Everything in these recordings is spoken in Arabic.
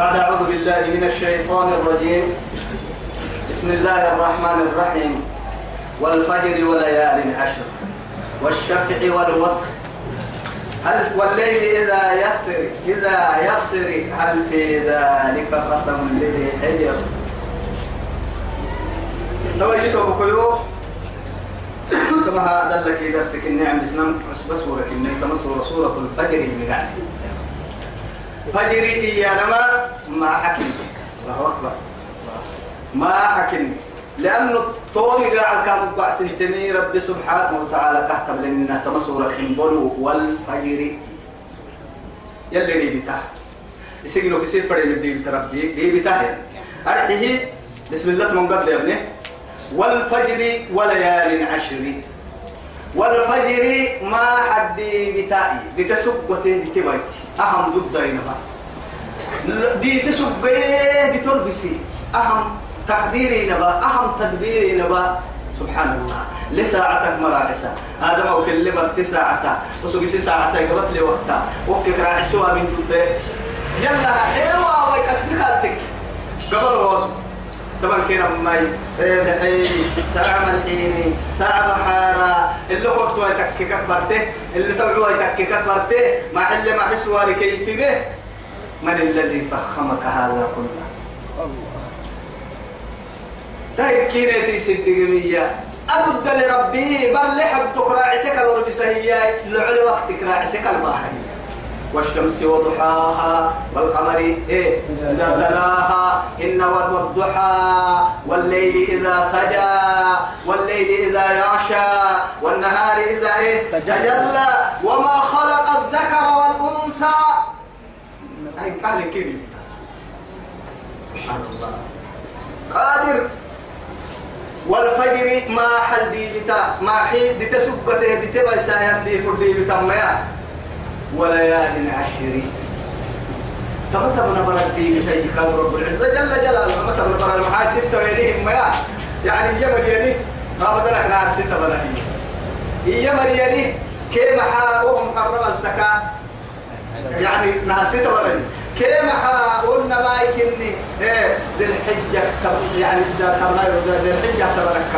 بعد أعوذ بالله من الشيطان الرجيم. بسم الله الرحمن الرحيم. والفجر وليال عشر والشفع والوتر. هل والليل إذا يسر إذا يسر هل في ذلك قسم لذي حجر لو يجيتوا بكيو كما هذا لك إذا سكن نعم بسنام بس ولكن تمسوا سورة الفجر المقال فجري يا نما ما حكم. الله أكبر. ما حكم. لأنه طومي قاعد كان بعد سنتين ربي سبحانه وتعالى كحكم لنا تمسوا الحنبل والفجر. يلي لي بتاع يسجلوا كسير فريق اللي بتربي لي بتاع أرحيه. بسم الله من قبل يا ابني. والفجر وليال عشر. والفجر ما حد بتاعي. دي تسبته دي تبايتي أهم ضد دينها دي تسبه دي تربسي. أهم تقديري نبا أهم تدبيري نبا سبحان الله لساعتك مراعسة هذا ما أكلمك تساعة وسوق ساعة قبل لي وقتها. وكك راعسوها من ضد يلا ايوا ويكسبك قبل وصل طبعا كنا ماي دحين ساعة ملحيني ساعة بحارة اللي ويتكك اللي ويتكك ما حل ما كيف به. من الذي فخمك هذا كله؟ الله. طيب كينتي صدقنية أدد لربي بل لحد تقرا عسك الوربسهية لعلي وقتك راعسك الباهية والشمس وضحاها والقمر إيه؟ إذا تلاها. إن والضحى والليل إذا سجى والليل إذا يعشى والنهار إذا إيه؟ تجلى. وما خلق الذكر والأنثى. هاي قال كده قادر. والفجر ما حل دي بتا ما حي دي تسبته دي تبا سايان دي فردي بتا ما وليال عشر. تم تم نبرك في بتاي كان رب العزة؟ جل جلاله. تم تم نبرك المحاج ستة وينيهم ما يعني يا ما بدنا إحنا ستة ولا هي يا مرياني كيف حاهم حرم السكا يعني نهار ستة ولا كيف قلنا ما يكني إيه ذي الحجة. يعني ذي الحجة تبارك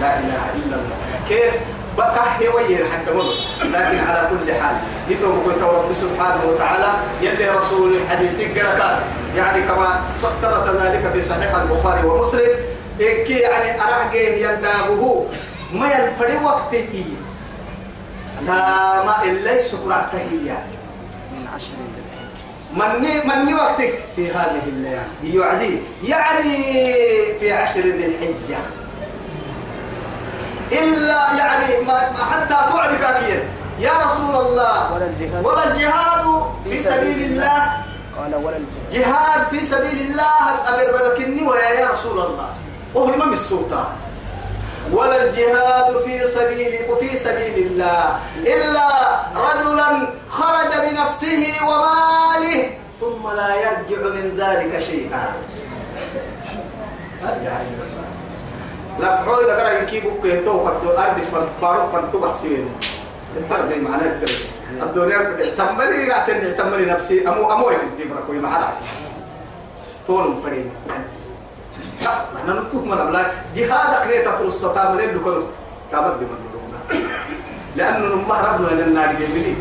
لا إله إلا الله. كيف؟ بكح وين حتى مر لكن على كل حال يتوب رب سبحانه وتعالى يلي رسول الحديث قرأت يعني كما ثبت ذلك في صحيح البخاري ومسلم إيه يعني أرحقه يندابه. ما ينفري وقته لا ما إلا سكرعته يعني من عشر مني مني وقتك في هذه الليالي. يعني يعني في عشر ذي الحجة إلا يعني ما حتى تعرف أكيد يا رسول الله ولا الجهاد. ولا الجهاد في سبيل الله. قال ولا الجهاد. جهاد في سبيل الله أمر بلكني ويا يا رسول الله. وهو من السلطان. ولا الجهاد في سبيل في سبيل الله. إلا رجلا خرج بنفسه وماله ثم لا يرجع من ذلك شيئا. لا حول إذا كان يكيب كيتو قد أرد فبارو فانتو بحسين. الفرق معنا التري الدنيا اعتمري لا اعتمري نفسي. أمو أمو يكتب بركوي معرات طول فريق نحن نتوه من أبلا جهادك ليه تطرس ستامرين لكل تابد من دلونا لأنه نمه ربنا للنار جميلي.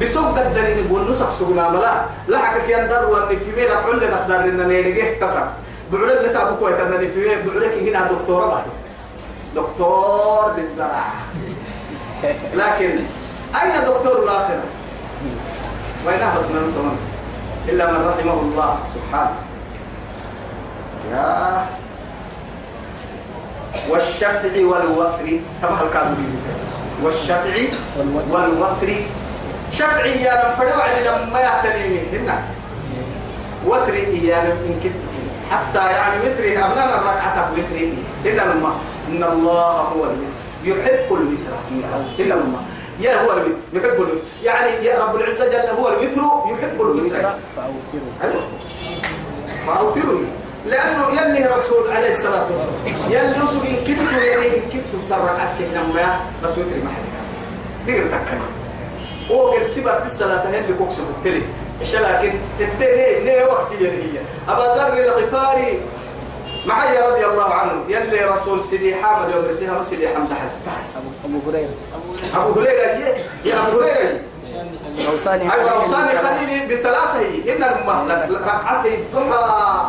بسوق الدليل نقول نسخ سقنا ملا. لا حكى يندر وان في ميل كل نصدر لنا نيرجه كسر بعرض لتابو كويت أن في بعرض هنا دكتورة بعد دكتور للزراعة لكن أين دكتور الآخرة وين بس من إلا من رحمه الله سبحانه. يا والشفع والوتر. كما الكاذبين والشفع والوتر. شفعي يا رب فدوع لما يهتني هنا. وتر يا رب إن كنت حتى يعني وتر أبنانا الركعة وتر إلا لما إن الله هو الوتر يحب الوتر إلا لما يا هو الوتر يحب الوتر يعني يا رب العزة جل هو الوتر يحب الوتر فأوتروا فأوتروا لأنه يلي رسول عليه الصلاة والسلام. يلي رسول إن كنتوا يعني إن كنتوا تركعت لما بس وتر محل دير تكلم. وقل سبت الصلاة هل كوكس مكتلي إيش لكن الدنيا ليه وقت هي. أبا ذر الغفاري معي رضي الله عنه يلي رسول سيدي حامد يوم رسيها سيدي حمد حسن. أبو هريرة. أبو هريرة يا أبو هريرة أوصاني أيوة أوصاني خليلي بثلاثة هي. إن ركعتي الضحى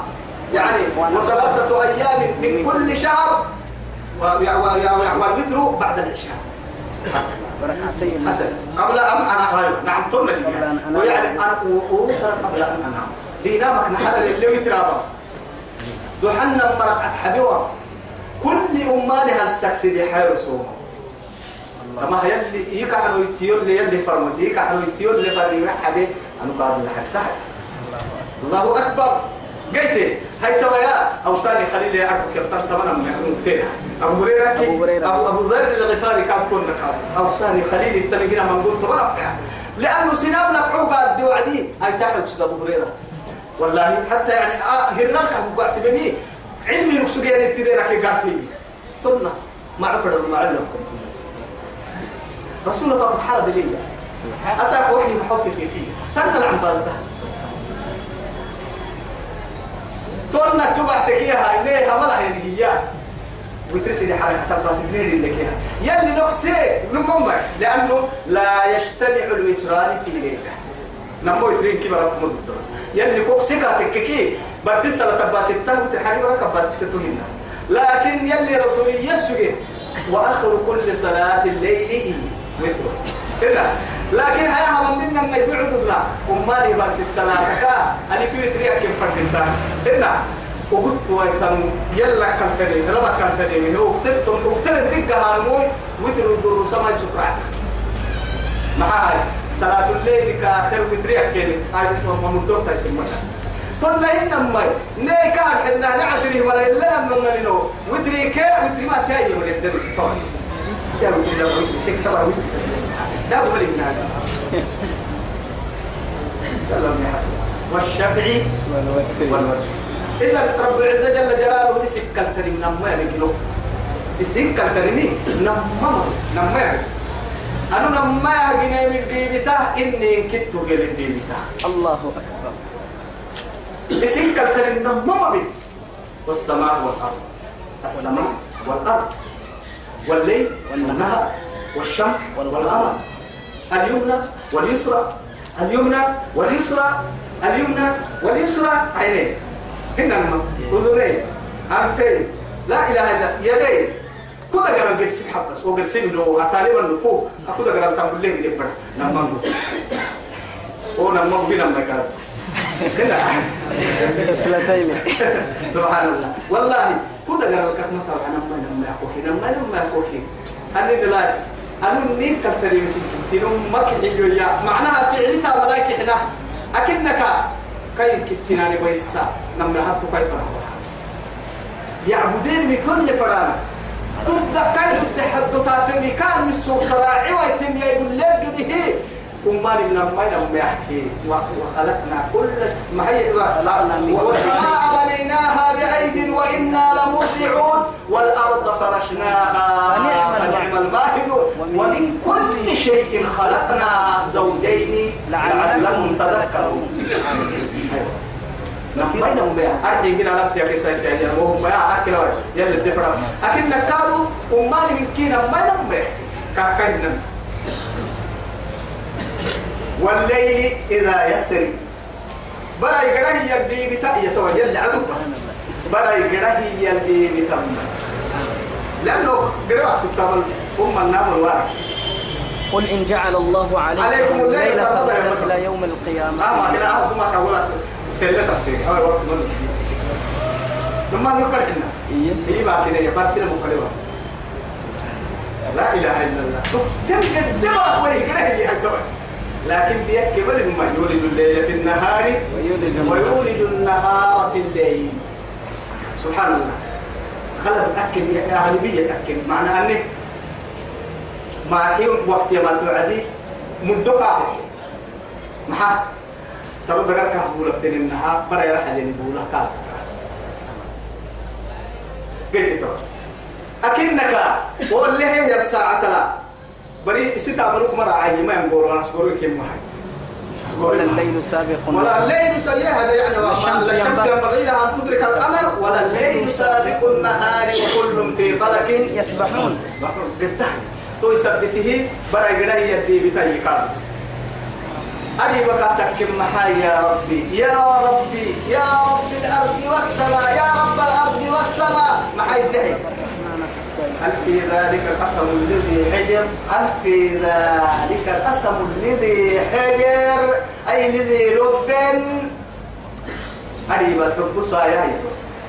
يعني وثلاثة أيام من كل شهر والوتر بعد العشاء. بركعتين حسن. قبل أن أنا أيوة نعم أن أنام. ويعني أنا وأوصل قبل أن أنام. في نامك نحل اللي وترابا دحنا مرقعة حبيوة كل أمانها السكس دي حير سوما أما يلي يكحلوا يتيول لي يلي فرمتي يكحلوا يتيول لي فرمي حبي أنا قاعد لحد سحر الله أكبر. قلت هاي تويا أوصاني خليل كيف تمنا من فيها أبو هريرة كي- أبو هريرة. أبو أبو ذر الغفاري كان لك أوصاني خليل التلقينا من قلت رب لأنه سناب نبعو قاعد دي وعدي هاي تحت أبو هريرة. والله حتى يعني آه هرناك أبو بني علمي نقصد يعني تديرك قال فيه. تقولنا ما عرف ما علم رسول الله حالة دليل أساك وحي محوك الكتير تنقل عن بالده تقولنا تبع تكيها إليها ملا هي وترسل حسب راس الدين اللي كيها يلي نقصي نمم لأنه لا يجتمع الوتران في ليلة. نمو يترين كبر رقم الدرس يلي كوكسي كاتككي برتسل تبا ستة وتحري برا كبا ستة تهنا لكن يلي رسولي يسجد وآخر كل صلاة الليل وتر. هنا لكن هيا هم منا النبي عددنا وما لي برت الصلاة كا أنا في وتري أكيد فرد هنا وقلت ويتم يلا كان تاني ربع كان تاني هو اكتبت اكتبت الدقة هالموي وتر الدر سماي سكرات. مع هاي صلاة الليل كآخر وتري أكيد هاي بس ما مدور تيسمنا فنا إنما ني كان حنا نعسري مرة إلا لما نلو وتري كا وتري ما تاي من طبعا جابوا كده وتري؟ شيء طبعا وتري. اللي هذا والشفعي والوتر إذا رب العزة جل جلاله يسكل تريم نما يمكن يسكل تريمي نما نما أنا نما جنيه من ديبتا إني كنت قل ديبتا الله أكبر. يسكل تريم نما بي والسماء والأرض. السماء والأرض. والليل والنهار. والشمس والقمر اليمنى واليسرى اليمنى واليسرى اليمنى واليسرى عينين. هنا أذنين أنفين لا إله إلا يدين. كذا قرا قرسي حبس وقرسي له أتالي من لكو أكذا قرا تقول لي اللي بر نمان هو نمان بينا مكان خصلتين سبحان الله. والله كذا قرا لك ما طبعا نما نما أخوي نما نما أخوي أنا دلائي أنا نين يمكن تنو ما كحيجو يا. معناها في علتا ملاك إحنا أكنك كاين كتناني بيسا. نمنا حتى كيف يعبدين من كل فرانا كاين ضد حد تافني كان من السوق راعي ويتم يقول لك قد هي وما من ما لم يحكي. وخلقنا كل ما هي والسماء بنيناها بأيد وإنا لموسعون. والأرض فرشناها. الماهدون ومن كل شيء خلقنا زوجين لعلهم تذكرون. نحن بينهم بها أرحي كنا لبتي يا كيسا يعني وهم يا أكل يلا الدفرة أكيد نكادوا وما من كنا ما نم بها كاكينا والليل إذا يسري. برا يقرأ يلي بتا يتوجه لعدو. برا يقرأ يلي بتا لأنه قرأ سبتابل هم النام الوارد قل إن جعل الله عليكم, عليكم الليل يوم إلى يوم القيامة. آه ما كده أهو ما كقولك سلة تفسير. أو وقت من لما نقول إحنا. إيه. هي ما كده يبارسنا مقلبة لا إله إلا الله. شوف تلقى الدماغ وهي كده هي هكذا لكن بيكبر ما يولد الليل في النهار. ويولد النهار في الليل. سبحان الله. خلق أكل يا أهل بيت أكل معنى أنك ما حين وقت يا ما توعدي كافر محا. سرو دقر كهبولة تين النهار برا يرحل بولة كافر قلت تو أكنك وقول له هي الساعة لا. بري ستة عملوك مرة عاي ما ينقولوا. أنا سكوري كم هاي ولا الليل سابق. ولا الليل سيئها يعني. ولا الشمس الشمس ينبغي- ينبغي لها أن تدرك القمر. الليل سابق النهار وكل في فلك. يسبحون. يسبحون. تو يثبته برا قدا يدي بتاي قال أدي بكاتك محاي يا ربي. يا ربي يا رب الأرض والسماء يا رب الأرض والسماء. محاي دهي هل في ذلك القسم الذي حجر؟ هل في ذلك القسم الذي حجر؟ أي الذي لب؟ أريبا تبص يا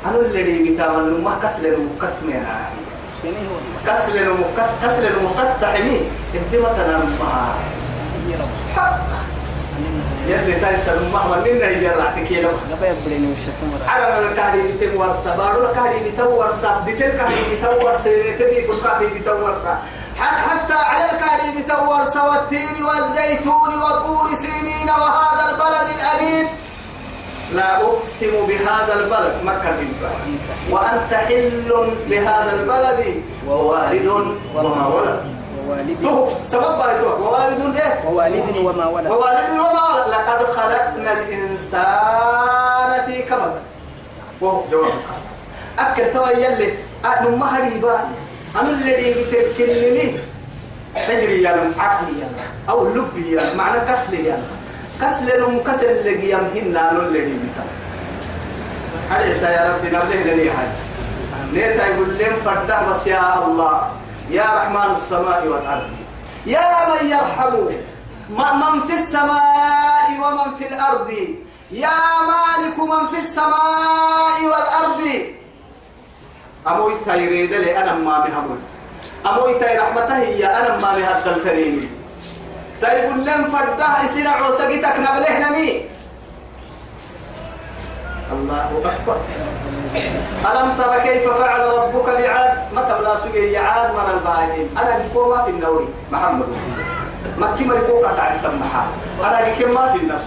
أنا الذي كتاب ما كسل مكسمنا كسل مكس كسل مكس تحمي انت ما تنام حق يلي تايسر ما يا غبا يبريني وشكمرا على من كهري بتور سبارو كهري بتور سب ديتل كهري بتور سيرتدي كل كهري بتور سب حتى على الكهري بتور والتين والزيتون وطور سينين وهذا البلد الأمين لا أقسم بهذا البلد. مكة بنت وأنت حل بهذا البلد ووالد وما ولد. ووالد. تو سبب ووالد إيه؟ ووالد وما ولد. ووالد وما ولد. لقد خلقنا الإنسان في كبد. وهو جواب القسم أكل توا يلي أنو ما هريبا. أنا الذي بتكلمني تجري يا عقلي يا أو لبي يا معنى كسل يا كسل نم كسل لقي يمهن أنا الذي بتا هذا يا ربي نبله لني هاي؟ نيتا يقول لهم فرده بس يا الله. يا رحمن السماء والأرض. يا من يرحم من في السماء ومن في الأرض. يا مالك من في السماء والأرض. أموي تيريد لي أنا ما بهمون أموي تي رحمته هي أنا ما بهدل تريني تيقول لهم فرده يصير عوسقتك نبلهنني الله أكبر. ألم تر كيف فعل ربك بعاد؟ متى لا سجي عاد من الباهين أنا بكو ما في النوري. محمد. مكي مريكوكا تعرف سمحا. أنا بكو ما في الناس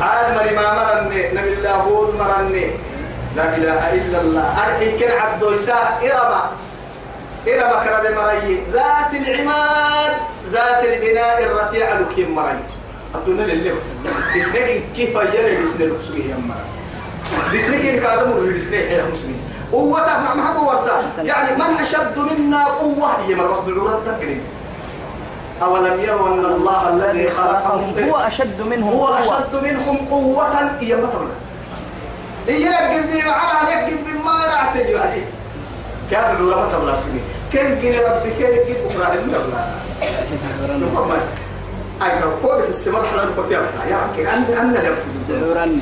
عاد مري ما مرني. نبي الله هود مرني. لا إله إلا الله. أرحي كن عبد إساء إرما إرما كرد مري ذات العماد ذات البناء الرفيع لكيم مري. أدونا لله بسنك كيف يلي بسنك بسنك يا مري بسنك إن كادم ورد بسنك يا مسلمين قوته مع ما هو ورسا يعني من أشد منا قوة؟ هي مرة بس بالورد تكريم. أولم يروا أن الله الذي خلقهم هو أشد منهم هو قوة. أشد منهم قوة. هي مثلا يركز بي معنا يركز بما يرعتي يعني كان العلماء تبلا سنين كان جيني ربي كان يجيب بكرة تبلا نقوم أي لو كل السمر حلا نقطع يا أخي أنت أنا لم ذعرا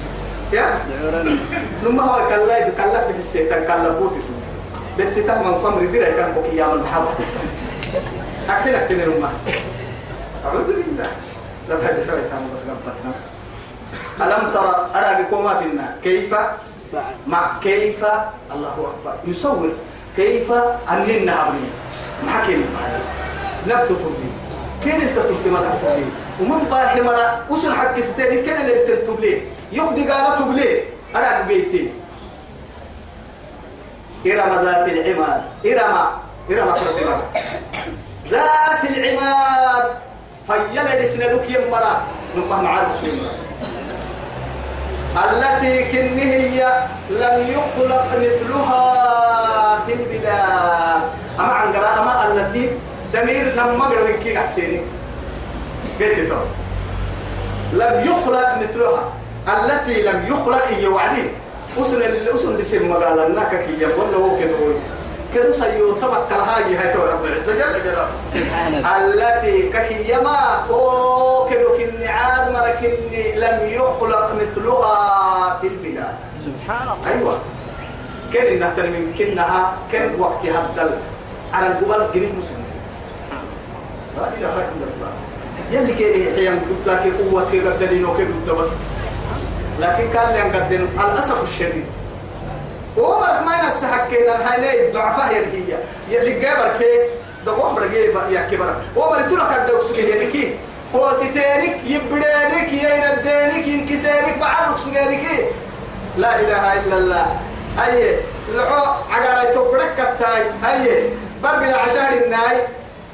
يا؟ ذعرا نما هو كلا يد كلا في السيد كلا بوتي بنت تام من قمر دير كان بكي يا من حوا أكيد أكيد نما أعوذ بالله. لا بد شوي تام بس قبضنا ألم ترى أرى بكم في النار؟ كيف؟ مع كيف؟ الله أكبر. يصور. كيف عبني ما حكينا. نبتو تبلي كين تبلي ما تبلي ومن باهي مرة وصل حق ستاني كين اللي تبلي يخدي قالة تبلي أنا بيتي. إرم ذات العماد. إرم. إرم فرتنا ذات العماد. فيلا لسنلوك يمرا نقام معارك سنة التي كن هي لم يخلق مثلها في البلاد. أما عن قراءة التي دمير لما قرأ كي أحسيني قلت لم يخلق مثلها. التي لم يخلق هي وعدي. أسن الأسن بسم مقالا لناك كي يقول له كده كده سيو سبق كالهاجي هاي تو رب العزة جل جلاله. التي ككيما أو كدو كني عاد مركني لم يخلق مثلها في البلاد. سبحان الله. أيوه. كن انها من كنها؟ كن وقت هبدل؟ على الجبل جنيه مسلم. لا إله إلا الله. يلي كي حيان قدك قوة كي قدرينو كي قد بس. لكن كان لهم قدن الأسف الشديد. ومرك ما ينسحك كينا هاي الضعفاء يرهي يلي قبر كي دقوم برقي يا كبر ومر تلك الدوس سجينك فوسيتينك يبدينك يردينك ينكسينك بعرك سجينك لا إله إلا الله. اي لعو عقارة تبرك كتاي. اي بربي العشار الناي.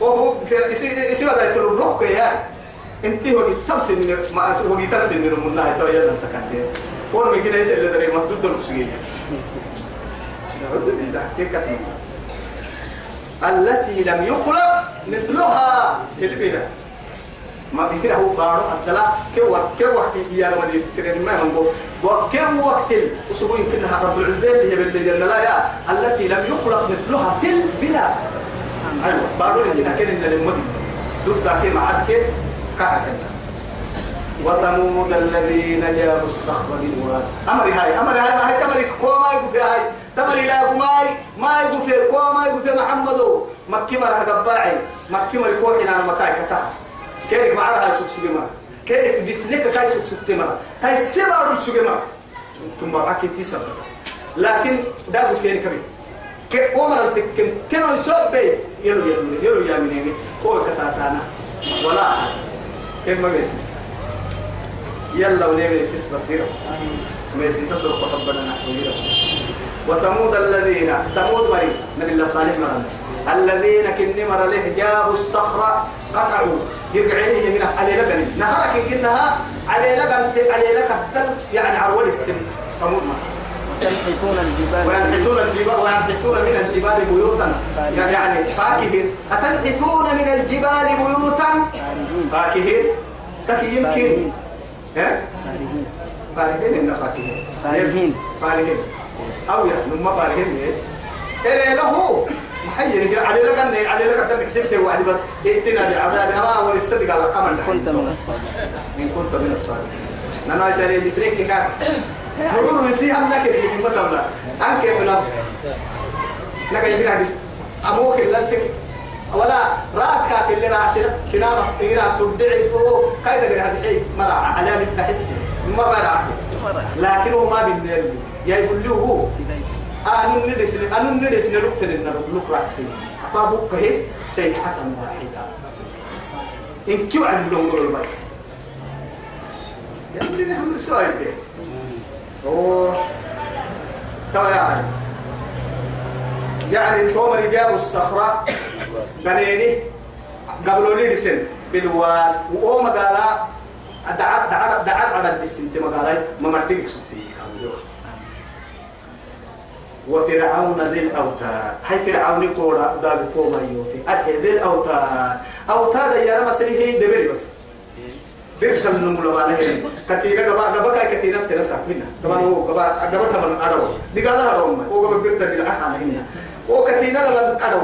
وهو اسي ودا يتلوك يا. انت هو تمسن ما هو تمسن من المنا تو يلا تكتير قول من كده يسأل دري ما ضد المسؤولية نعوذ بالله. كيف كتير التي لم يخلق مثلها في البلاد ما كده هو بارو أتلا وقت كم وقت يا رب سرير ما هم وكم وقت أسبوع يمكنها رب العزة اللي هي جل لا يا. التي لم يخلق مثلها في البلاد أيوة. بارو اللي كده إن المدن كم عاد كده. كهكذا وثمود الذين جابوا الصخر بالواد. أمر هاي. أمر هاي. ما هي تمر كوما يقول هاي. تمر لا ماي ما يقول في كوما يقول في محمد. مكي مرة قباعي مكي مرة كوحنا أنا مكاي كتا. كيف ما عرها سوق مرة. كيف بسنك كاي سوق سوق مرة. كاي سبعة سوق مرة. ثم معك تيسر لكن دابو كيري كمي كي عمر تكن كانوا يسوق بي. يلو يلو يلو يا منيني هو كتاتانا ولا. كيف ما بيسس يلا ونعمل أساس بصيرة. ما يسين تسرق ربنا نحن وثمود الذين ثمود مري. نبي الله صالح مرنا الذين كن مر له جابوا الصخرة قطعوا. يقعدين من على لبن. نهارك كنها على لبن على لك يعني عرول السم. ثمود مرة. الجبال. وينحتون الجبال وينحتون من الجبال بيوتا. يعني فاكهين. أتنحتون من الجبال بيوتا؟ فاكهين. كفي يمكن. فارهين. ها؟ خارجين فارغين أو يا نما فارغين إيه له. محيي على لك على لك أن كسبت وعد بس. ائتنا بعذاب. أما ولستدق على الأمر كنت من الصالحين إن كنت من الصالحين أنا عشان اللي تريك كان تقول وسي هم لك اللي ما تملا أنك بلا لك يجري حديث. أموك إلا الفكر. ولا رات كات اللي راسنا سنامة إيرا تبدعي. فوق. غير هذا الحين مرة على بتحس ما مرة. لكن هو ما بالنيل يا يقول له هو أنا ندرس أنا ندرس نلوك تلنا لوك راكسي فابوك هي سيحة واحدة. إن كيو عن لون بس يقول لي هم سؤال ده؟ أوه. ترى يعني يعني تومر جابوا الصخرة بنيني؟ قبلوا لي لسن؟ بالواد وهو مقالا دعا دعا دعا على السنت مقالا ما مرتبك سبتي وفرعون ذي الأوتاد. هاي فرعون كورا داب كوما يوفي. أرحي ذي الأوتاد. أوتاد يا رب سري هي دبري بس. بيرت النمو لما نهي كتيرة قبا قبا كتيرة تنسى منا قبا هو قبا قبا كمان أدو دي قال لها روما هو قبا بيرت بالعحا هنا. هو كتيرة لما أدو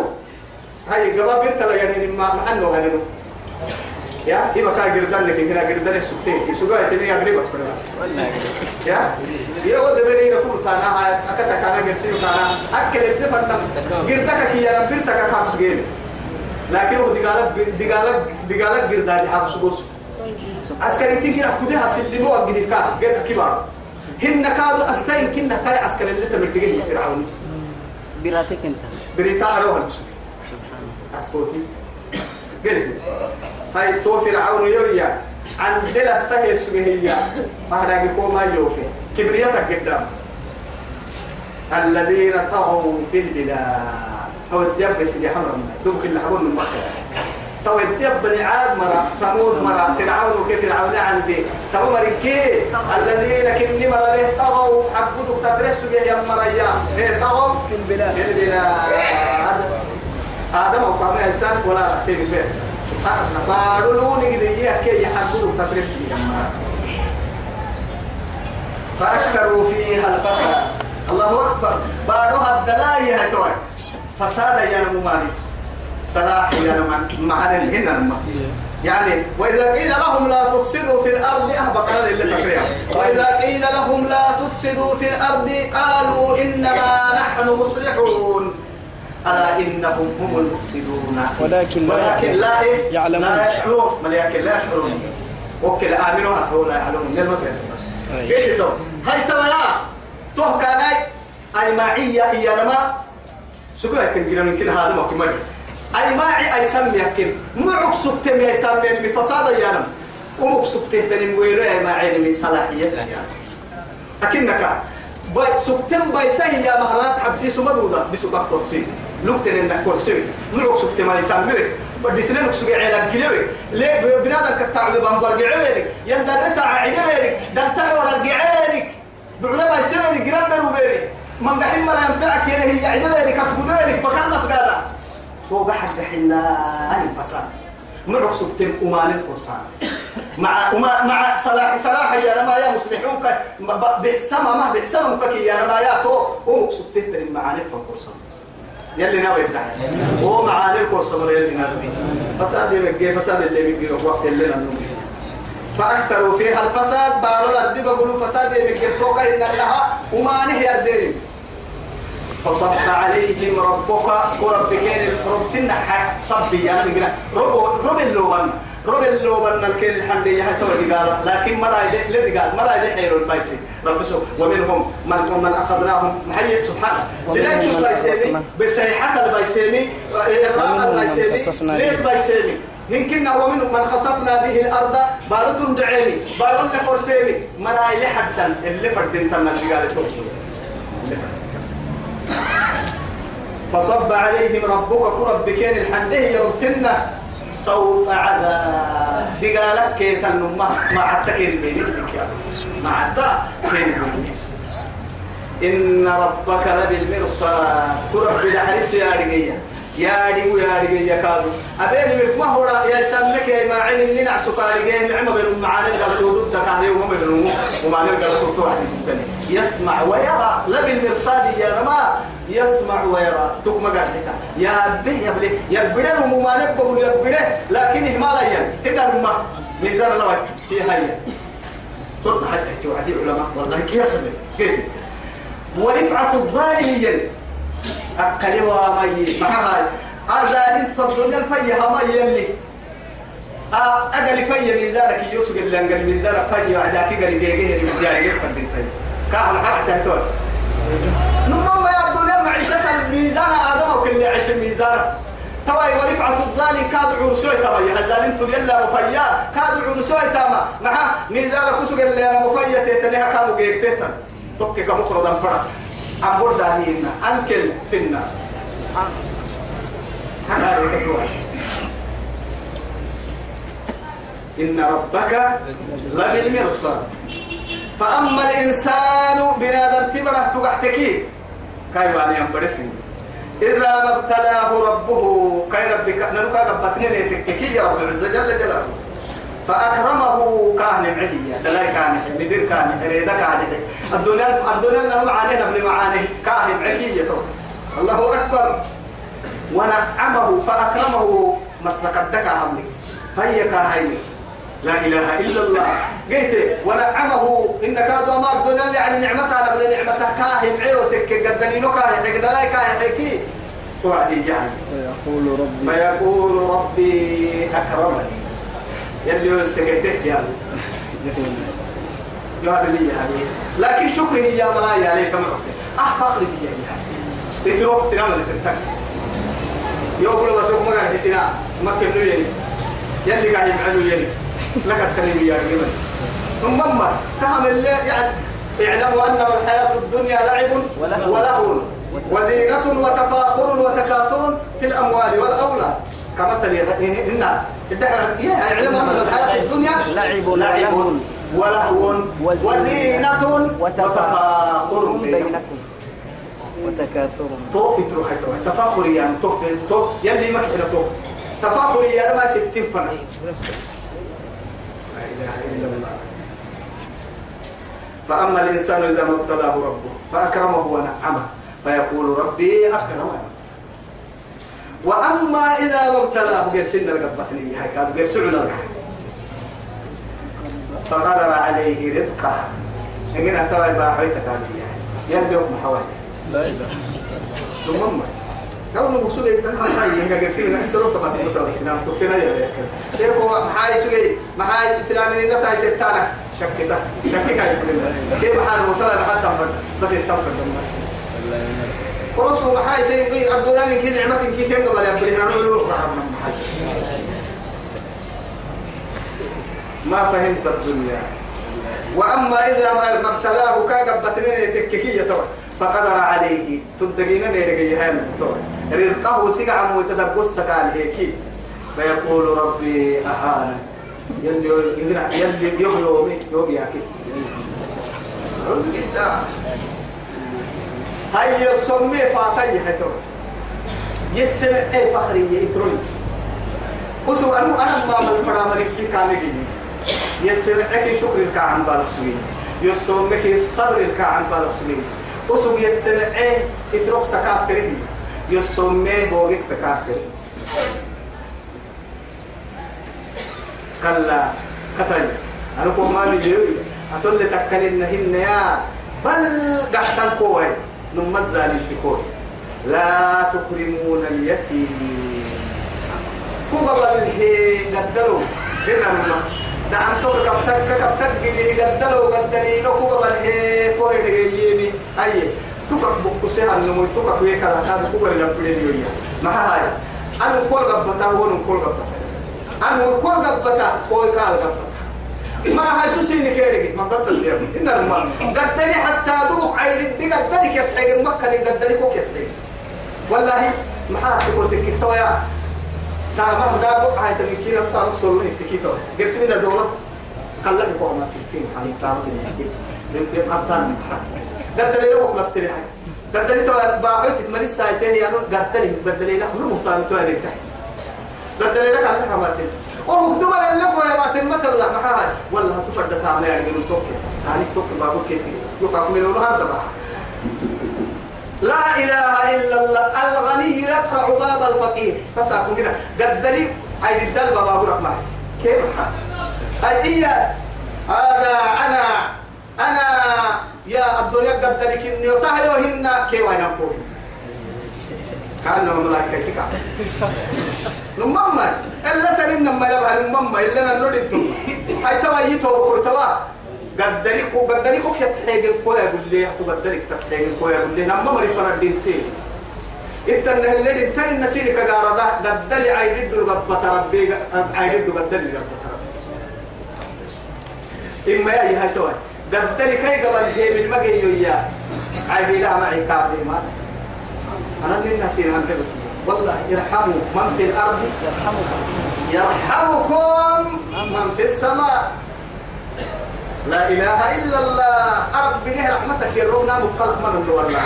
هاي قبا بيرت لا يعني ما ما أنه هنو. يا دي بكا جردان لك؟ هنا جردان سكتي سوغا تني أغري بس فلا يا يا ود بري ركول تانا. أكتا كانا جرسي تانا. أكل الدفن جردك كي يا بيرتك كام سجين لكن هو قال دي قال جردان حق سوغوس عسكري تيجي أكودها سلموا أجدي كا جد كبار. هن كادوا أستين كنا كاي عسكري اللي تمرتجي فرعون براتك انت. بريتا أروح المسلم. أسكوتي. قلت. هاي تو فرعون يوريا. عن دل استهي سبهية ما هذا يكون ما يوفي. كبريتك قدام. الذين طغوا في البلاد. هو الدب سيدي حمر دوبك اللي حبون من مكة. تو الدب بني عاد مرة ثمود مرة فرعون وكيف فرعون عندي. تو مريكي. الذين كني مرة له طغوا؟ حبودك تدرسوا يا مرة يا. طغوا؟ في البلاد. في البلاد. آدم أو قام إنسان ولا سيد البيت. قالوا لوني كده يحكي يحبودك تدرسوا يا مرة فأكثروا فيها الفساد. الله أكبر. بعدها الدلاية هتوي. فساد يا ممالي صلاح يا معنا الهنا يعني وإذا قيل لهم لا تفسدوا في الأرض أهبط هذا اللي تقريبا وإذا قيل لهم لا تفسدوا في الأرض قالوا إنما نحن مصلحون. ألا إنهم هم المفسدون؟ ولكن لا ولكن لا إيه؟ يعلمون. لا يشعرون. ولكن لا يشعرون. وكل آمنوا هو لا يعلمون. أي. قلت له هاي ترى تو كان أي معية إيا نما. سكوا يمكن من كل هذا ما كمل أي معي أي سمي يمكن معك سكتم يا سمي من فساد يا نم. ومك سكته تنم ويرو يا معي من صلاحية. أكنك. باي سكتم باي سهي يا مهرات. حبسي سمدودا بسكا كرسي لوكتن إنك كرسي معك سكتم أي سمي بدي سنين كسوق علاج كلوي ليه؟ بنادم كتعب بامبر جعلك يندرس عجلك دلتا ورا جعلك بعلماء السنة جرام بيري من دحين مرة ينفعك هي عجلك كسبودك بكان ناس قاعدة فوق حد حنا الفساد معك سكتين أمان القرصان. مع مع مع صلاح صلاح يا رما يا مصلحون بحسما ما بحسما كي يا رما يا تو هو سكتين المعاني في يلي ناوي يفتح. هو معاني القرصان يلي ناوي فساد يبقى فساد اللي بيجي وقت اللي نمو فأكثروا فيها الفساد بارو الدب بقولوا فساد يبقى توقع إن لها وما نهي الدين. فصب عليهم ربك. وربك ربتنا صبي يعني رب رب اللوبن رب اللوبن الكل الحمد لله تو قال لكن مرا لدي قال؟ مرا حير البايسي رب سو ومنهم من من أخذناهم. محيي سبحانه. سلاك البايسيني بسيحة البايسيني إغراق البايسيني ليه البايسيني يمكن ومنهم من خسفنا به الأرض بارتم دعيني بارتم فرسيني مرا حتى اللي فردين تنا قال فصب عليهم ربك كرب بكين الحنده يرتنا صوت عذاب دقالك كي تنم ما عدت بيني ما عدت بيني إن ربك لبالمرصاد. كرب بالحرس يا رجية. يا رجيو يا رجية كادو أبين ما هو يا سامك يا ما عين اللي نعسو كارجين نعم بين معاني قالوا ضد كاري وما بين ومعاني قالوا تروح يسمع ويرى. لبالمرصاد يا رما يسمع ويرى. تكما قاعدتا يا به يا بلي يا بدر وما نبغوا يا بدر لكن همالايا هنا الماء ميزان الله تي هاي. تطلع حتى توعدي علماء. والله كي يسمع كيف ورفعة الظالمين أكل وامي معها هذا انت الدنيا الفيها ما يلي أقل في ميزانك يوسف اللي أنقل ميزانك في وعداك قال جيجي رجالي يفقد انت كاهل حتى تقول الميزان آدم وكل عيش الميزان تواي ورفعة الظالم كاد عرسوي تواي هزالين تل يلا مفيا. كاد عرسوي تاما مع ميزان كسوك اللي مفيا تتنيها كانوا جيكتتا توكي كمخرج الفرق أبور داهينا أنكل فينا إن ربك لبالمرصاد فأما الإنسان بنادم تبرة تقحتكي كاي واني أمبرسين إذا ما ابتلاه ربه كاي ربك نلقى قبطني لتككي يا رب العزة جل جلاله. فأكرمه كان معي دلاي كان مدير كان ريدا كان الدنيا الدنيا لهم علينا بن معاني كان معي الله أكبر. ونعمه فأكرمه مسلك الدكا هملك فهي كاهيني. لا إله إلا الله. قلت ونعمه. إنك هذا ما الدنيا يعني نعمتها نبل نعمتها كاهن. عيوتك قدني نكاهن حق كاهن. حكي توعدي جهل فيقول ربي. فيقول ربي أكرمني. يلي سكتك يا يا لي يعني لكن شكري يا ملايا عليك ما أحفظ لي يا يعني تروح سلام لتنتك يقول بس ما حتنا. ما كملوا يعني يلي قاعد يفعلوا يعني لك الكلمة يا رجل ثم تعمل يعني اعلموا أن الحياة الدنيا لعب ولهو وزينة وتفاخر وتكاثر في الأموال والأولاد. كمثل إن اعلموا أن الحياة الدنيا لعب لعب ولهو وزينة وتفاخر بينكم. وتكاثر. تو تروح تروح تفاخر يعني تو تو يلي ما تفاخر يا ما ستين فنا لا إله إلا الله. فأما الإنسان إذا ما ابتلاه ربه فأكرمه ونعمه فيقول ربي أكرمني. وأما إذا ما ابتلاه غير سن القبطني هاي كان غير سعنا فقدر عليه رزقه. يمكن أتوا يبقى حويتك هذه يلي يوم حوالي. لا إله. ثم ما فهمت الدنيا. وأما إذا ما ابتلاه كاقبتنين تككية توي فقدر عليه. تدقين نيرك يهان رزقه سيقع متدبس عليه كي فيقول ربي أهانا. يلي يلي يوم يومي يوم ياكل أعوذ بالله. هاي الصمي فاتي حتو يسمع أي فخري يتروي وسو أنا أنا ما من فرامل كي يجيني يسمعك شكر الكعن بالسوين يسمعك صبر الكعن بالسوين وسو يسمع يتروك سكافري. يسمع بوغيك سكافري. كلا كتل أنا كو ما بيجي أتول تكلن هن يا بل قحتن كوي. نمت ذلك كوي لا تكرمون اليتيم. كوبا بل هي قدروا هنا نمت دعم تو كبتك كبتك جدي قدروا قدري لو كوبا بل هي كوي دقيقيني أيه بكسها النمو تكك ويكا لا تاد كوبا لنبلين يويا ما هاي أنا كل قبتا هو كل قبتا أنا كل قبتا كوي كال قبتا ما هاي تسيني كيرك ما قد اليوم إن الماء قدني حتى دوق عين دي قدني كتحيق مكة قدني كوك يتحيق والله ما حد تقول تكتوا يا تعمل دا بق هاي تمكين بتاعك من الدولة قال لك بقى ما تكين حالي تعرف إن يمكن يمكن أبطال قدني لو وقفت لي حاجة قدني تو باعوا تتمني سايته يعني قدني قدني لا هم مطالب تو أريد قدني لك على حماتي. وهو دول اللي هو يا ماتن ما تبلا معها والله تفرد كامل يعني من توك ثاني توك بابو كيف يقع من هذا لا إله إلا الله. الغني يقرع باب الفقير. فساكم كده قدري عيد الدل بابو رحمة كيف أي هذا أنا. أنا يا الدنيا قدري كني وتهيوهن كيف أنا أقول؟ كأن ملائكة تكا نمما إلا تلين نما يبقى نمما إلا نردت هاي توا يتو كرتوا قدري كو قدري كو كتحيق الكويا يقول لي هتو قدري كتحيق الكويا يقول لي نمما مري فرد دينتين انت ان اللي انت النسير كغاردا قدري عيد الغبة ربي. عيد قدري الغبة إما يا هاي توا قدري كي قبل هي من مجي يا عيد لا معي كابي ما. أنا اللي نسير عن بس والله يرحموا من في الأرض؟ يرحمكم. يرحمكم من في السماء. لا إله إلا الله. أرض بنيه رحمتك يرونا مبتلق من والله.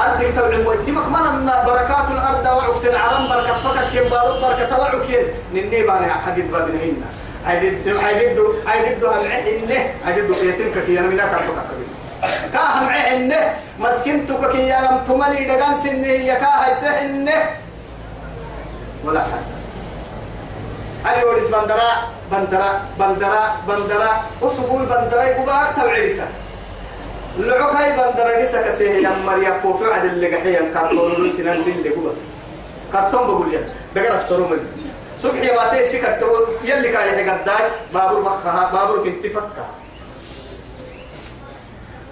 أرضك تبع ويتمك من بركات الأرض وعكت العرم بركة فكك ينبارد بركة وعك نني باني حديث بابنهن عيددو عيددو عيددو هالعحنه عيددو يتمك كي أنا منك أرفقك كاهم عحنه مسكنتك كي يا لم تملي دقان سنه. يكاها يسحنه ولا حاجة علي وليس بندرا بندرا بندرا بندرا أسبوع بندرا يبقى أكتب عريسة. لعوك هاي بندرا عريسة كسيه يا مريا فوفي عد اللي قحيا. كارتون لوسي نان اللي بقول كارتون بقول يا. دقر السروم صبحي واتي سكت يلي كان يحق الداي بابور بخها بابور كنت تفكر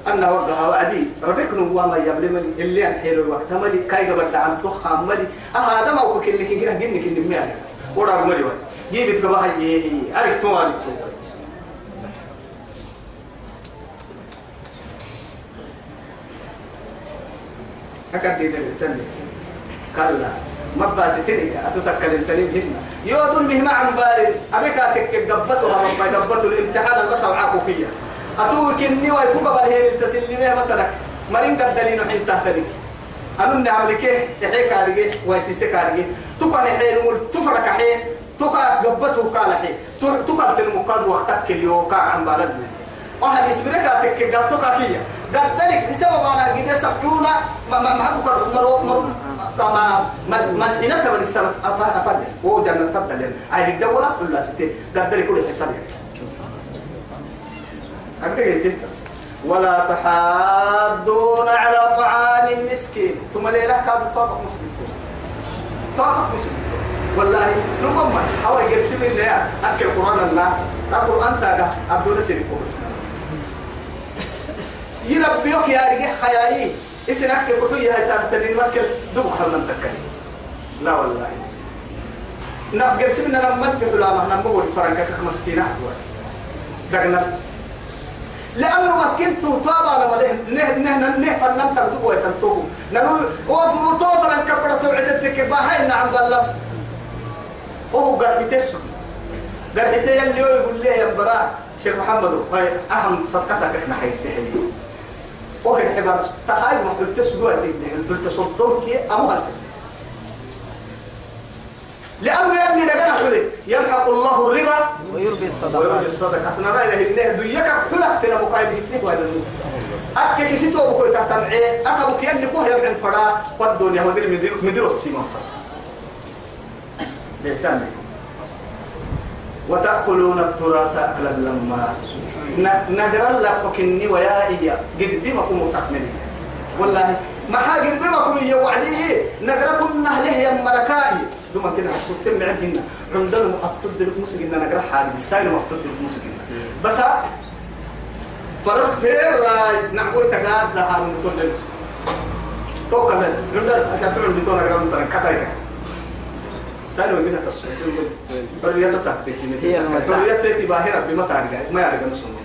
أنا وقها وعدي ربك نوا ما يبلي ملي اللي الحيل الوقت ملي كاي قبل دعم تخا ملي. أه هذا ما هو كل كي كنا جنك اللي مياه ورا ملي وين جيبت قبها إيه عرفت ما عرفت أكاد دي تاني كلا. ما باستني أتذكر التنين هنا يودون مهما عن بال أبيك أتك قبتها ما قبتوا الامتحان اللي خلعكوا فيها. أتوك إني ويكوك بالهي التسلمية مثلا مرين قد دلينو حين تهتدك أنو نعمل كيه يحيك عليك ويسيسك عليك تقع حين تفرك حين تقع قبته قال حين تقع تلمقاد وقتك اليوم قاع عن بلدنا وهل يسبرك أتك قبتك كيه قد دلك حساب أنا قد سبعون ما ما ما حكوا مرو مرو تمام ما ما هنا كمان السنة أفا أفا هو جنة تبدل عين الدولة ولا ستة قد دلك كل حسابك أبدا ولا تحاضون على طعام المسكين ثم ليلة كاد طابق مسلم طابق مسلم والله نفهم هو يرسم لنا أكل القرآن الله القرآن تاجا عبد الله سيري يربيك يا رجال خيالي إسن أكل كتب يا تابتني مكل دم حرنا تكني لا والله. نبقى رسمنا لما في علماء نبقى الفرنكة مسكينة دقنا لأنه مسكين توطابا لما نه نه نه نه فنان تقدم ويتنتوه نقول هو مطوفا لن كبر توعدتك باهي نعم بالله. وهو قرحتي السوق قرحتي اللي هو يقول لي يا براء شيخ محمد هاي أهم صفقتك إحنا حيتحيي. وهي تخيل ما قلت سدوتي قلت صدوم كي أمهلت لأنه يبني لقنا حلي. يمحق الله الربا ويربي ويربي الصدقات. الصدقة إحنا رأينا هنا دويك حلك تنا مقايد هتنك وهذا أكا كسيتو بكو تحتمعي أكا بكي أني كوه يمعن فرا. والدنيا مدير مدير مدير السيما فرا. بيهتم وتأكلون التراث أكلا لما نقرا لك وكني ويا إيا قد بما كنوا تكملين والله ما حاجر بما كنوا يوعدي نقرا كنا له يا مركائي دوما كده حسوتين معهن عندنا مفتد لك مسجنا نقرا حاجة ساين مفتد مسجنا بس فرس فير نعبوي تقاد ده هارون تقول تو كمان عندنا أكثر من بتوع نقرا مثلا كتايك ساين وجينا تصوير بل هي المتاع. بل يتتي باهرة تعرف ما يعرف نسمه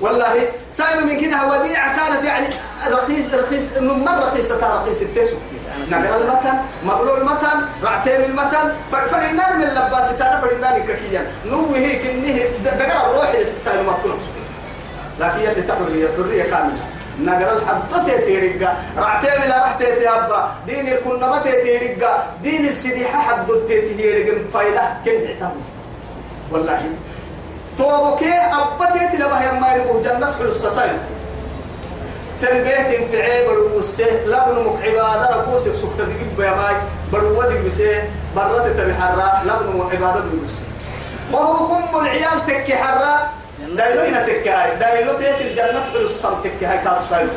والله سائل من كده وديعة كانت يعني رخيص رخيص مرة رخيصة رخيص التسو نقرا المتن مقلول المتن رعتين المتن. فالنار من اللباس تانا فالنار ككيا نوه هيك انه دقرا الروح سائل مقتول لكن يلي تحرية حرية كاملة نقرأ الحد تيريقا رعتين لا رح تيتيابا دين الكنمة تيريقا دين السديحة حد تيريقا فايلة كن تعتمد والله توبكي أبتت لبها يما يربو جنة حلو السسين تنبيه تنفعي بروسه لبن مك عبادة ربوسك سكت دقيق بيماي برو ودق بسه برات تبحرة لبن مك عبادة بروسه وهو كم العيال تكي حرة؟ دايلو هنا تكي هاي. دايلو تيت الجنة السم تكي هاي كارو سايلو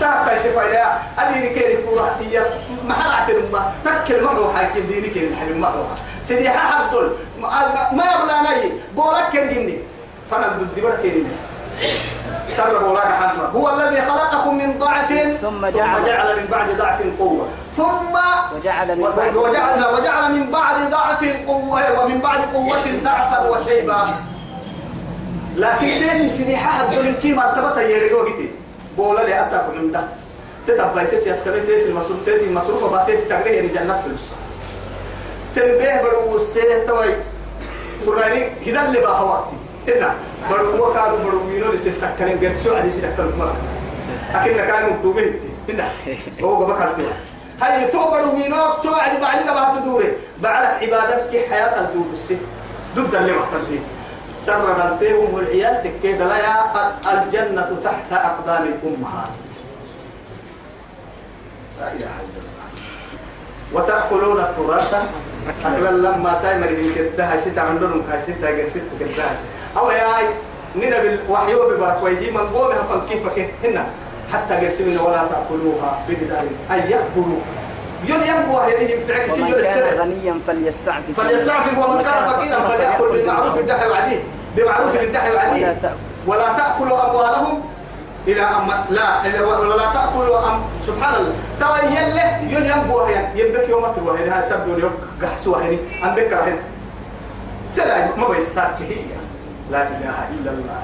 تاكا يسفا إليها أديني كيري كورا هي محرعة الماء تكل مروحة حاكي ديني كيري الحلم مروحة سيدي حدل ما يبلا ناي. بولك كندني فأنا ضد برك كندني سر بولاك حنفا هو الذي خلقكم من ضعف ثم جعل- جعل من بعد ضعف قوة. ثم وجعل من بعد وجعل وجعل من بعد ضعف قوة ومن بعد قوة ضعفا وشيبا. لكن تاني سنيحة من كي مرتبة يريدو كتير. بولا لي أسف من ده. تتبعي تتي أسكبي تتي المصروف تتي المصروف باتي تتقريه يعني جنة في الوسط تنبيه برو السيه توي. قراني هذا اللي بقى وقتي هنا برو وكادو برو مينو لسه تكلم جرسو عدي سيدك كلمة أكيد كانوا مدوبين هنا هو قبل كارتي هاي تو برو مينو تو عدي بعد بقى تدوري. بعد عبادتك حياة الدود السي. ضد اللي محتدي سر دلتهم والعيال تكي دلايا الجنة تحت أقدام الأمهات. لا إله إلا الله. وتأكلون التراث. أكلا لما سايمر هاي ستة عندهم هاي ستة غير ستة كده أو يا هاي نينا بالوحي وببارك ويجي من قومها فكيف هنا. حتى قسمنا ولا تأكلوها بدال أي يأكلوا يوم ينبوا هذه في عكس يوم السنة. غنيا فليستعفف. فليستعفف ومن كان فقيرا فليأكل بالمعروف الدحي وعديه بمعروف الدحي وعديه ولا تأكلوا أموالهم. إلى أم لا إلا ولا تأكلوا أم سبحان الله. ترى يله يون ينبوا هي ينبك يوم تروح هنا سبدون يوم قحسوا أم بك هنا سلام. ما بيسات هي لا إله إلا الله.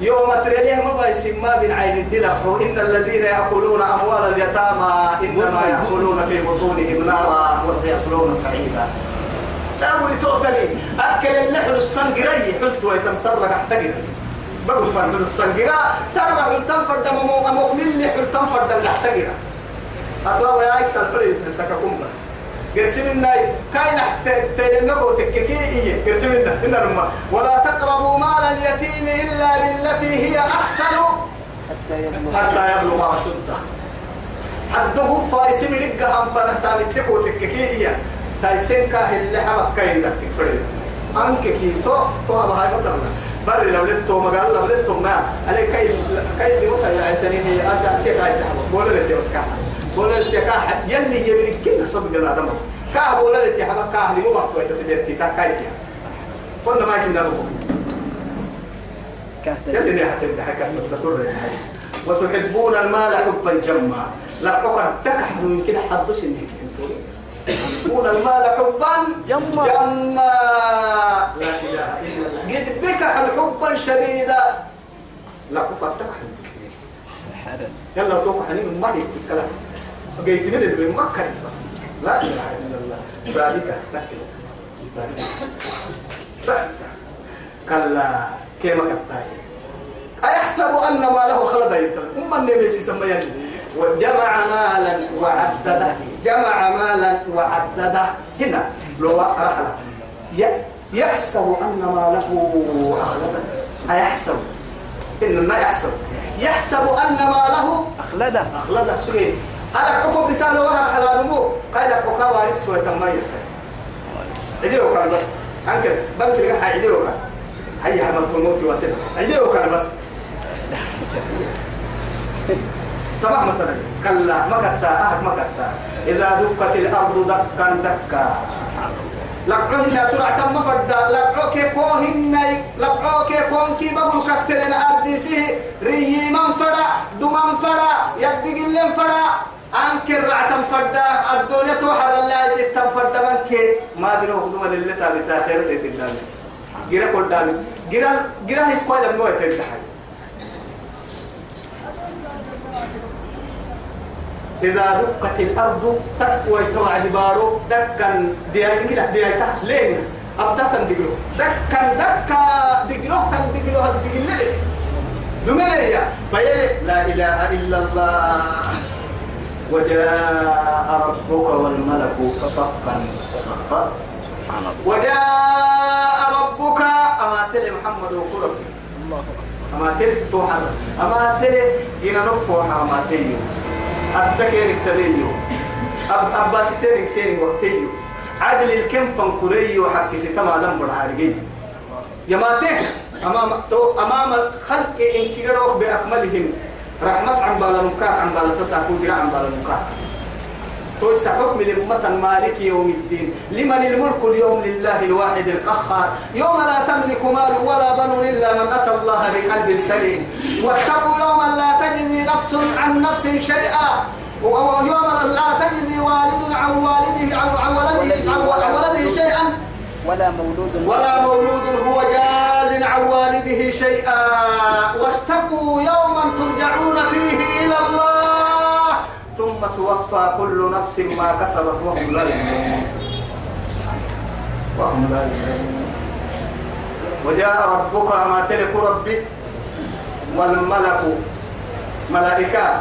يوم تريه ما بيسمى بين عين الدلخ إن الذين يأكلون أموال اليتامى إنما يأكلون في بطونهم نارا وسيصلون سعيدا. سأقول توتلي أكل اللحم السنجري. حلت ويتمسرق احتقر بقول فرد السنجرا سرق حلتم فرد ممو أمو من اللي حلتم فرد احتقر أتوا ويا إكسل فريد تككم بس. قرسم الناي كاين تيلنكو تككي إيه. قرسم النا إن رما ولا تقربوا مال اليتيم إلا بالتي هي أحسن. حتى يبلغ. أشده حد قفا يسمي لقى هم فنهتا متكو تككي تايسين كاه اللي حبك كاين لك تكفرين. أنك كي تو تو هاي مثلا بري لو لتو مقال لو لتو ما. عليك كاي كاي دي متى يا تنيني أنت أنت كاي تحب بولا لتي بس كاه بولا لتي كاه يلي يبني كل صب جنا دم كاه بولا لتي حبك كاه لي مو بحث ويتبيتي كاه كاي تيا قلنا ما كنا نقول يلي حتى حكى مستقر وتحبون المال حبا جما. لا فقط تكحل يمكن حدث إنك تحبون المال حبا جما. لا إله إلا بكحل حبا شديدا. لا تكحل حرم يلا توقع حنين ما يتكلم. جيت من من مكة بس. لا إله إلا الله. ذلك تكل كلا. كيف كتاسي أيحسب أن ماله خلد يتم أم النبي سمي وجمع مالا وعدده. جمع مالا وعدده. هنا. لو رحلة ي- يحسب أن ماله أخلده. أيحسب؟ إن ما يحسب. يحسب أن ماله أخلده. أخلده. سوي أنا حكم بسالة وها على نمو قال لك وكوارث وتميت عديرو كان بس. أنكر. بنك لك عديرو كان. هيا عملت الموت واسد عديرو كان بس. تمام مثلا. كلا ما كتا. أحد ما كتا. إذا دقت الأرض دقا دقا. لقعو هنا ترى تم فردا لقعو كي كوهن لقعو كي بقول كترين أرديسه ريي من فرا دمان فرا يدق اللين فرا. أنكر رعتم فردا الدنيا توحر الله ستم فردا من كي. ما بينه خدوما لله تابي تاخير تيتلال جرا كل دامي جرا جرا هسقوا لما يتلحي إذا دقت الأرض تقوى توعد بارو دكا دياي كده دياي تحت لين؟ أبتا تندقلو دكا دكا دقلو تندقلو هالدقل لي دمية. بيلي لا إله إلا الله. وجاء ربك والملك صفا صفا. وجاء ربك أما تلي محمد وقرب. أما تلي توحر أما تلي جينا نفوها أما تلي أتكير التبيو أب أباسيتير كين وقتيو. عادل الكم فنكريو حق ستما دم برعارجي يماته أمام تو أمام خلق إن كيروك بأكملهم. رحمة عن بالا مكاك عن بالا تساكو عن بالا مكاك توسع حكم لأمة مالك يوم الدين. لمن الملك اليوم لله الواحد القهار. يوم لا تملك مال ولا بنون إلا من أتى الله بقلب سليم. واتقوا يوما لا تجزي نفس عن نفس شيئا. ويوم لا تجزي والد عن والده عن عن ولده عن ولده شيئا. ولا مولود ولا مولود هو جاز عن والده شيئا. واتقوا يوما ترجعون توفى كل نفس ما كسبت وهم لا يظلمون وهم وجاء ربك ما تلك ربي والملك ملائكة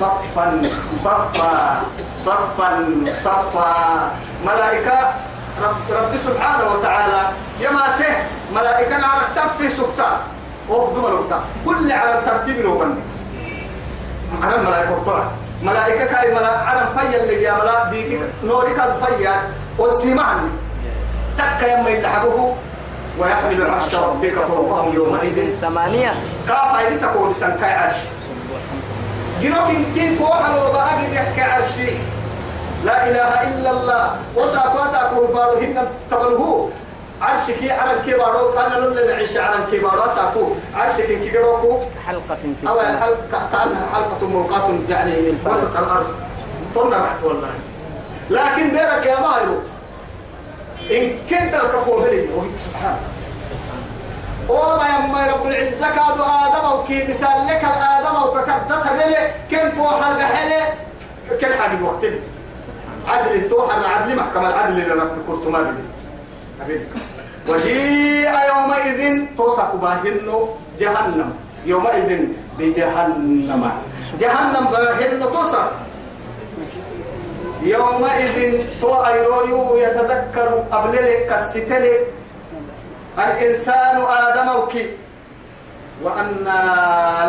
صفا صفا صفا صفا. ملائكة رب, رب سبحانه وتعالى يما ته ملائكة على سف سكتا وقدم كل على الترتيب الوبن على الملائكة الطلع ملائكة كاي ملا على فيا اللي يا ملا ديك نورك فيا والسمان تك يما يلحقه ويحمل عرش ربك فوقهم يومئذ. ثمانية. كافا يلسكو لسان كاي عرش. جنوك كيف وحن وبأجد يحكي عرشي. لا إله إلا الله. وساك وساك وبارو هن تبلهو عرشك على الكبارو كان لن نعيش على الكبارو ساكو. عرشك كيروكو حلقة في أو. حلقة كأنها حلقة ملقاة يعني الفرد. وسط الأرض. طلنا رحت والله. لكن بيرك يا مايرو إن كنت الكفور هلي وهي سبحان وما يما رب العزة كادو آدم وكي مثال لك الآدم وككدتها بلي. كم فوح القحلة كل حاجة وقتين عدل التوحر عدل محكمة العدل اللي رب كرسما بلي. وجيء يومئذ توسع باهن جهنم. يومئذ بجهنم. جهنم باهن توسع. يومئذ تو أيرويو يتذكر قبل كستلك الإنسان آدم وكي وأن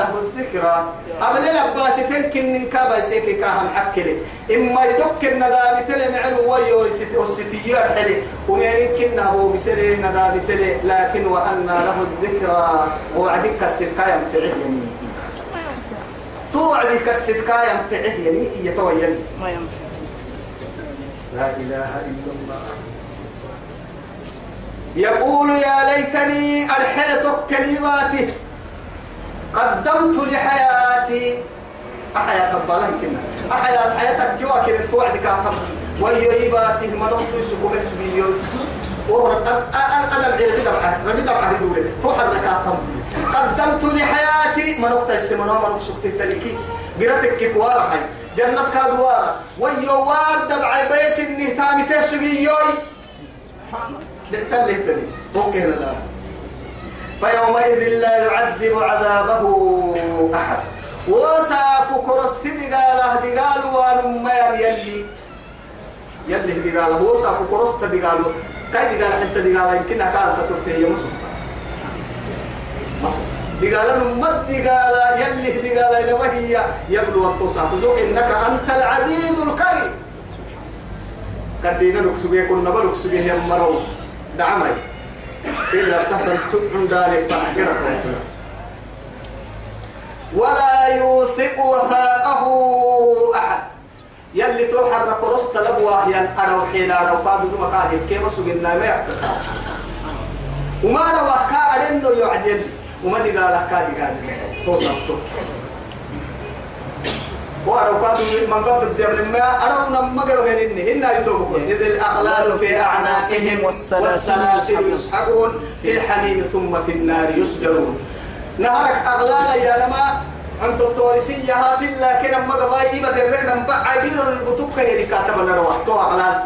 له الذكرى. قبل لباس تمكن من كابا سيكي كاهم حكلي. إما يتوكل ندابي تلي معلو ويو الستيار حلي وميرين هو بسري ندابي تلي. لكن وأن له الذكرى. وعدك السركاية متعه يمين. توعدك السركاية متعه يمين. يتويل ما ينفع لا إله إلا الله. يقول يا ليتني أرحلت كلماتي قدمت لحياتي. أحياة الظلام كنا. أحياة حياتك كوا كنا توعد كاتم ويجيباتي ما نقص سكوم السبيو وهو أنا بعيد دبعة ربي دبعة هدول توحد كاتم قدمت لحياتي. ما نقطة السمنة ما نقص تهتلكي قرأتك كوارا حي جنة كادوارا ويوار دبعة بيس النهتامي تسبيوي بيعتل تاني أوكي لا. فيومئذ لا يعذب عذابه أحد. وساكو كرست دقاله دقال وانما يلي. يلي دقاله وساكو كرست دقاله. كاي دقال حتى دقاله؟ يمكنها كانت تفتح هي مصر مصر دقال مد دقال يلي دقال إنما هي يبلو التصاق زوج إنك أنت العزيز الكريم. كدينا نكسبيه كنا بنكسبيه يمرو دعمي سيلا تحت تبعن ذلك فأحكرك ولا يوثق وثاقه أحد. يلي تحرك رست لبوا يا أرو حين أرو قادو دم قاهي كيف سجنا ما يحكي وما روا كارنو يعجل. وما دي قال كادي قال توصل وأرو قادو من قبل الدم ما أرو نما قالوا هن يتوبكون إذ الأغلال في أعناقهم والسلاسل يسحبون في الحميم ثم في النار يسجرون نهرك أغلال يا لما أنت التورسية في الله كنا ما قبائي بدرنا نبع عبير البطوك يلي كاتبنا روح تو أغلال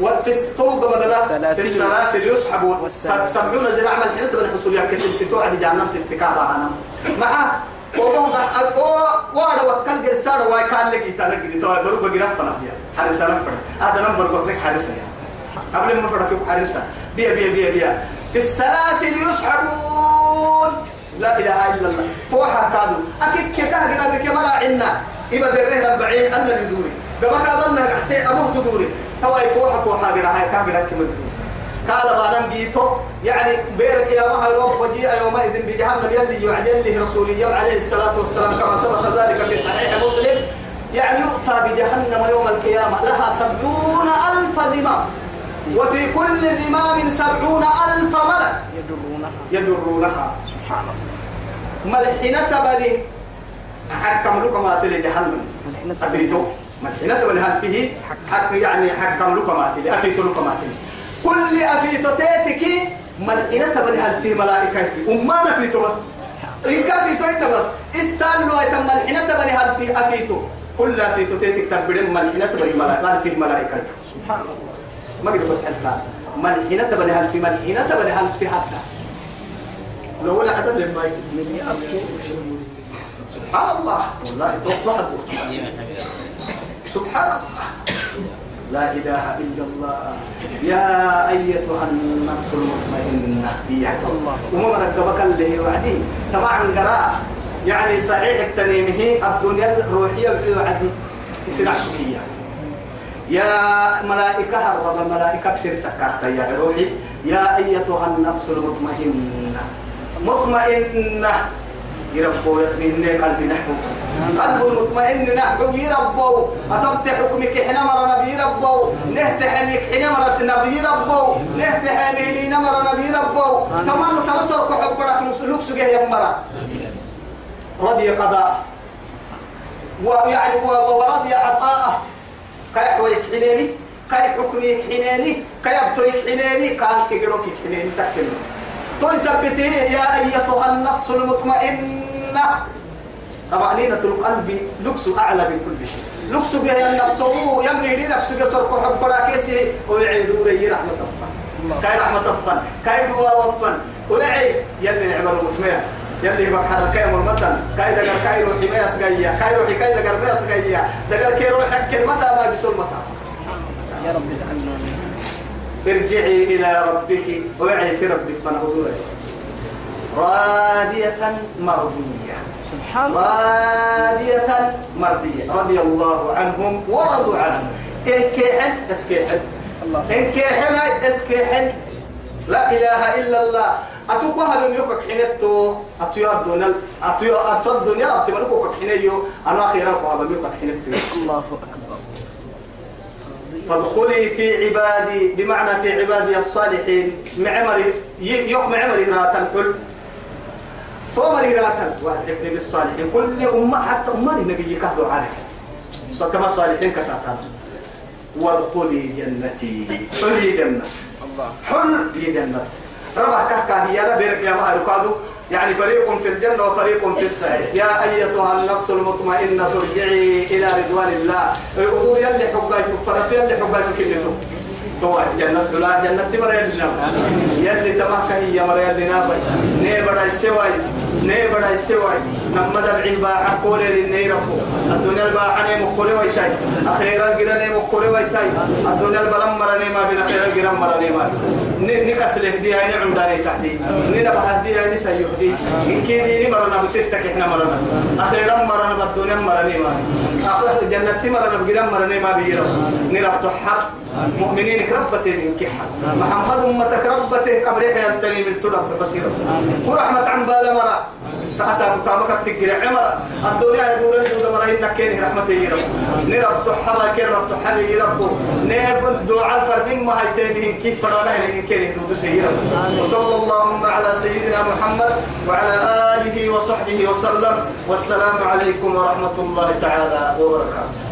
وفي الطوق بدلا في السلاسل يسحبون سبعون ذراع من حين تبني حصول يا كسل ستو عدي جهنم سلسكارا وقوم وأنا وكان جرسارة واي كان لك يتالك دي توا بروك جرف فنا بيا حارسة نفر هذا نمبر قلت لك حارسة يا قبل ما فرق حارسة. بيا بيا بيا بيا. في السلاسل يسحبون. لا إله إلا الله. فوحا كادو. أكيد كيكا قد لك مرا عنا. يبقى درينا بعيد أن اللي دوري قبل كادنا حسين ابوه تدوري توا فوحا فوحا قد هاي كان قد كم قال ما نم جيتو يعني بيرك يا ما يروح وجيء يومئذ بجهنم يلي يعجل له رسول عليه الصلاة والسلام. كما سبق ذلك في صحيح مسلم. يعني يؤتى بجهنم يوم القيامة. لها سبعون ألف زمام وفي كل زمام سبعون ألف ملك. يدرونها. يدرونها. سبحان الله. ملحنة بني. حكم لكم أتلي جهنم. أفيتو. ملحنة بني هل فيه حك يعني حكم لكم أتلي أفيتو لكم أتلي كل أفيتو تيتك ملحنة بني هل فيه ملائكتي وما نفيتو بس إن كان فيتو إنت بس استنوا أيتم ملحنة بني هل فيه أفيتو كل أفيتو تيتك تبدين ملحنة بني ملائكة. فيه ملائكتي سبحان الله. ما قد قلت حتى ملحنة بني هل في ملحنة بني هل في حتى. لو ولا حدا لما أبكي سبحان الله. والله توقع سبحان الله. لا إله إلا الله. يا أيتها النفس المطمئنة. إياك الله وما رقبك اللي وعدي. طبعا قراء يعني صحيح تنيمه الدنيا الروحية وعدي. يصير عشقية. يا ملائكة هرب. الملائكة بشر سكاك يا روحي. يا أيتها النفس المطمئنة. مطمئنة. يربو يطمئن قلبي نحو. قلب المطمئن نحو. يربو أتبت حكمك حين مر نبي. ربو نهتحنك حين مرت نبي ربو نهتحني لي نمر نبي. ربو تمام تمسر كحبرك لوكس يا مرة رضي قضاء. ويعني ورضي عطاءه كاي حويك حنيني؟ كاي حكميك حنيني؟ كاي ابتويك حنيني؟ قال كيقروك حنيني. تكلم. تثبتي يا أيتها النفس المطمئنة. طبعا لينة القلب لكس أعلى من كل شيء. لكس جه النفس هو يمري لي نفسه جسر كحب راكسي ويعيدوا لي رحمة الله. كاي رحمة الله كاي دوا وفن ويعي يلي العمل المطمئن يلي بك حركة يوم المتن كاي دقر كاي روحي ما يسقيا كاي روحي كاي دقر ما يسقيا. دقر كاي روحي المتى ما بيسول متى يا رب اجعلنا ارجعي إلى ربك. وعيسي ربك فنعوذ راضية مرضية. سبحان راضية مرضية. رضي الله عنهم ورضوا عنه. إن كيحن اسكيحن إن كيحن اسكيحن لا إله إلا الله. أتوكوها بميوكك حينتو أتويا الدنيا أتويا الدنيا أتمنكوك حينيو أنا أخيرا كوها بميوكك حينتو الله أكبر. فادخلي في عبادي بمعنى في عبادي الصالحين معمري يوم معمري راتا الحل تومري راتا. والحقني بالصالحين. كل أمة حتى أماني نبي كهدو عليك كما الصالحين كتاتا. وادخلي جنتي. حلي جنة. الله. حل جنة. ربع كهكا هي ربيرك يا مهر كادو يعني فريق في الجنة وفريق في السعير. يا أيتها النفس المطمئنة ارجعي إلى رضوان الله. الأمور يلي حقايتك فرط يلي حقايتك كنتم تو جنة لا جنة مريا لنا يلي تماك هي مريا لنا ني بدا السواي ني بدا السواي نمد العباء كل للني ربو الدنيا الباحة ني مقولي ويتاي. أخيرا قرا ني مقولي ويتاي. الدنيا البلم مرني ما بين أخيرا قرا مرني ما نكسل دي هاي عندنا تحدي نبحث دي هاي سيهدي إن كيدي مرنا بستك إحنا مرنا أخيرا مرنا بالدنيا مرني ما أخيرا جنة مرنا بقرا مرني ما بيرا نربط حق مؤمنين كربته من كحة محمد أمتك ربته قبرك ينتني من تلب بصيرة. ورحمة عن بالمرأة تأسى بتامك تقرع عمر الدنيا يدور يدور مرة إنك كين رحمة يرب نرب تحرى كين رب تحرى يرب نيب دعاء الفردين ما هيتين كيف فرنا إن كين يدور سيرب وصلى اللهم على سيدنا محمد وعلى آله وصحبه وسلم. والسلام عليكم ورحمة الله تعالى وبركاته.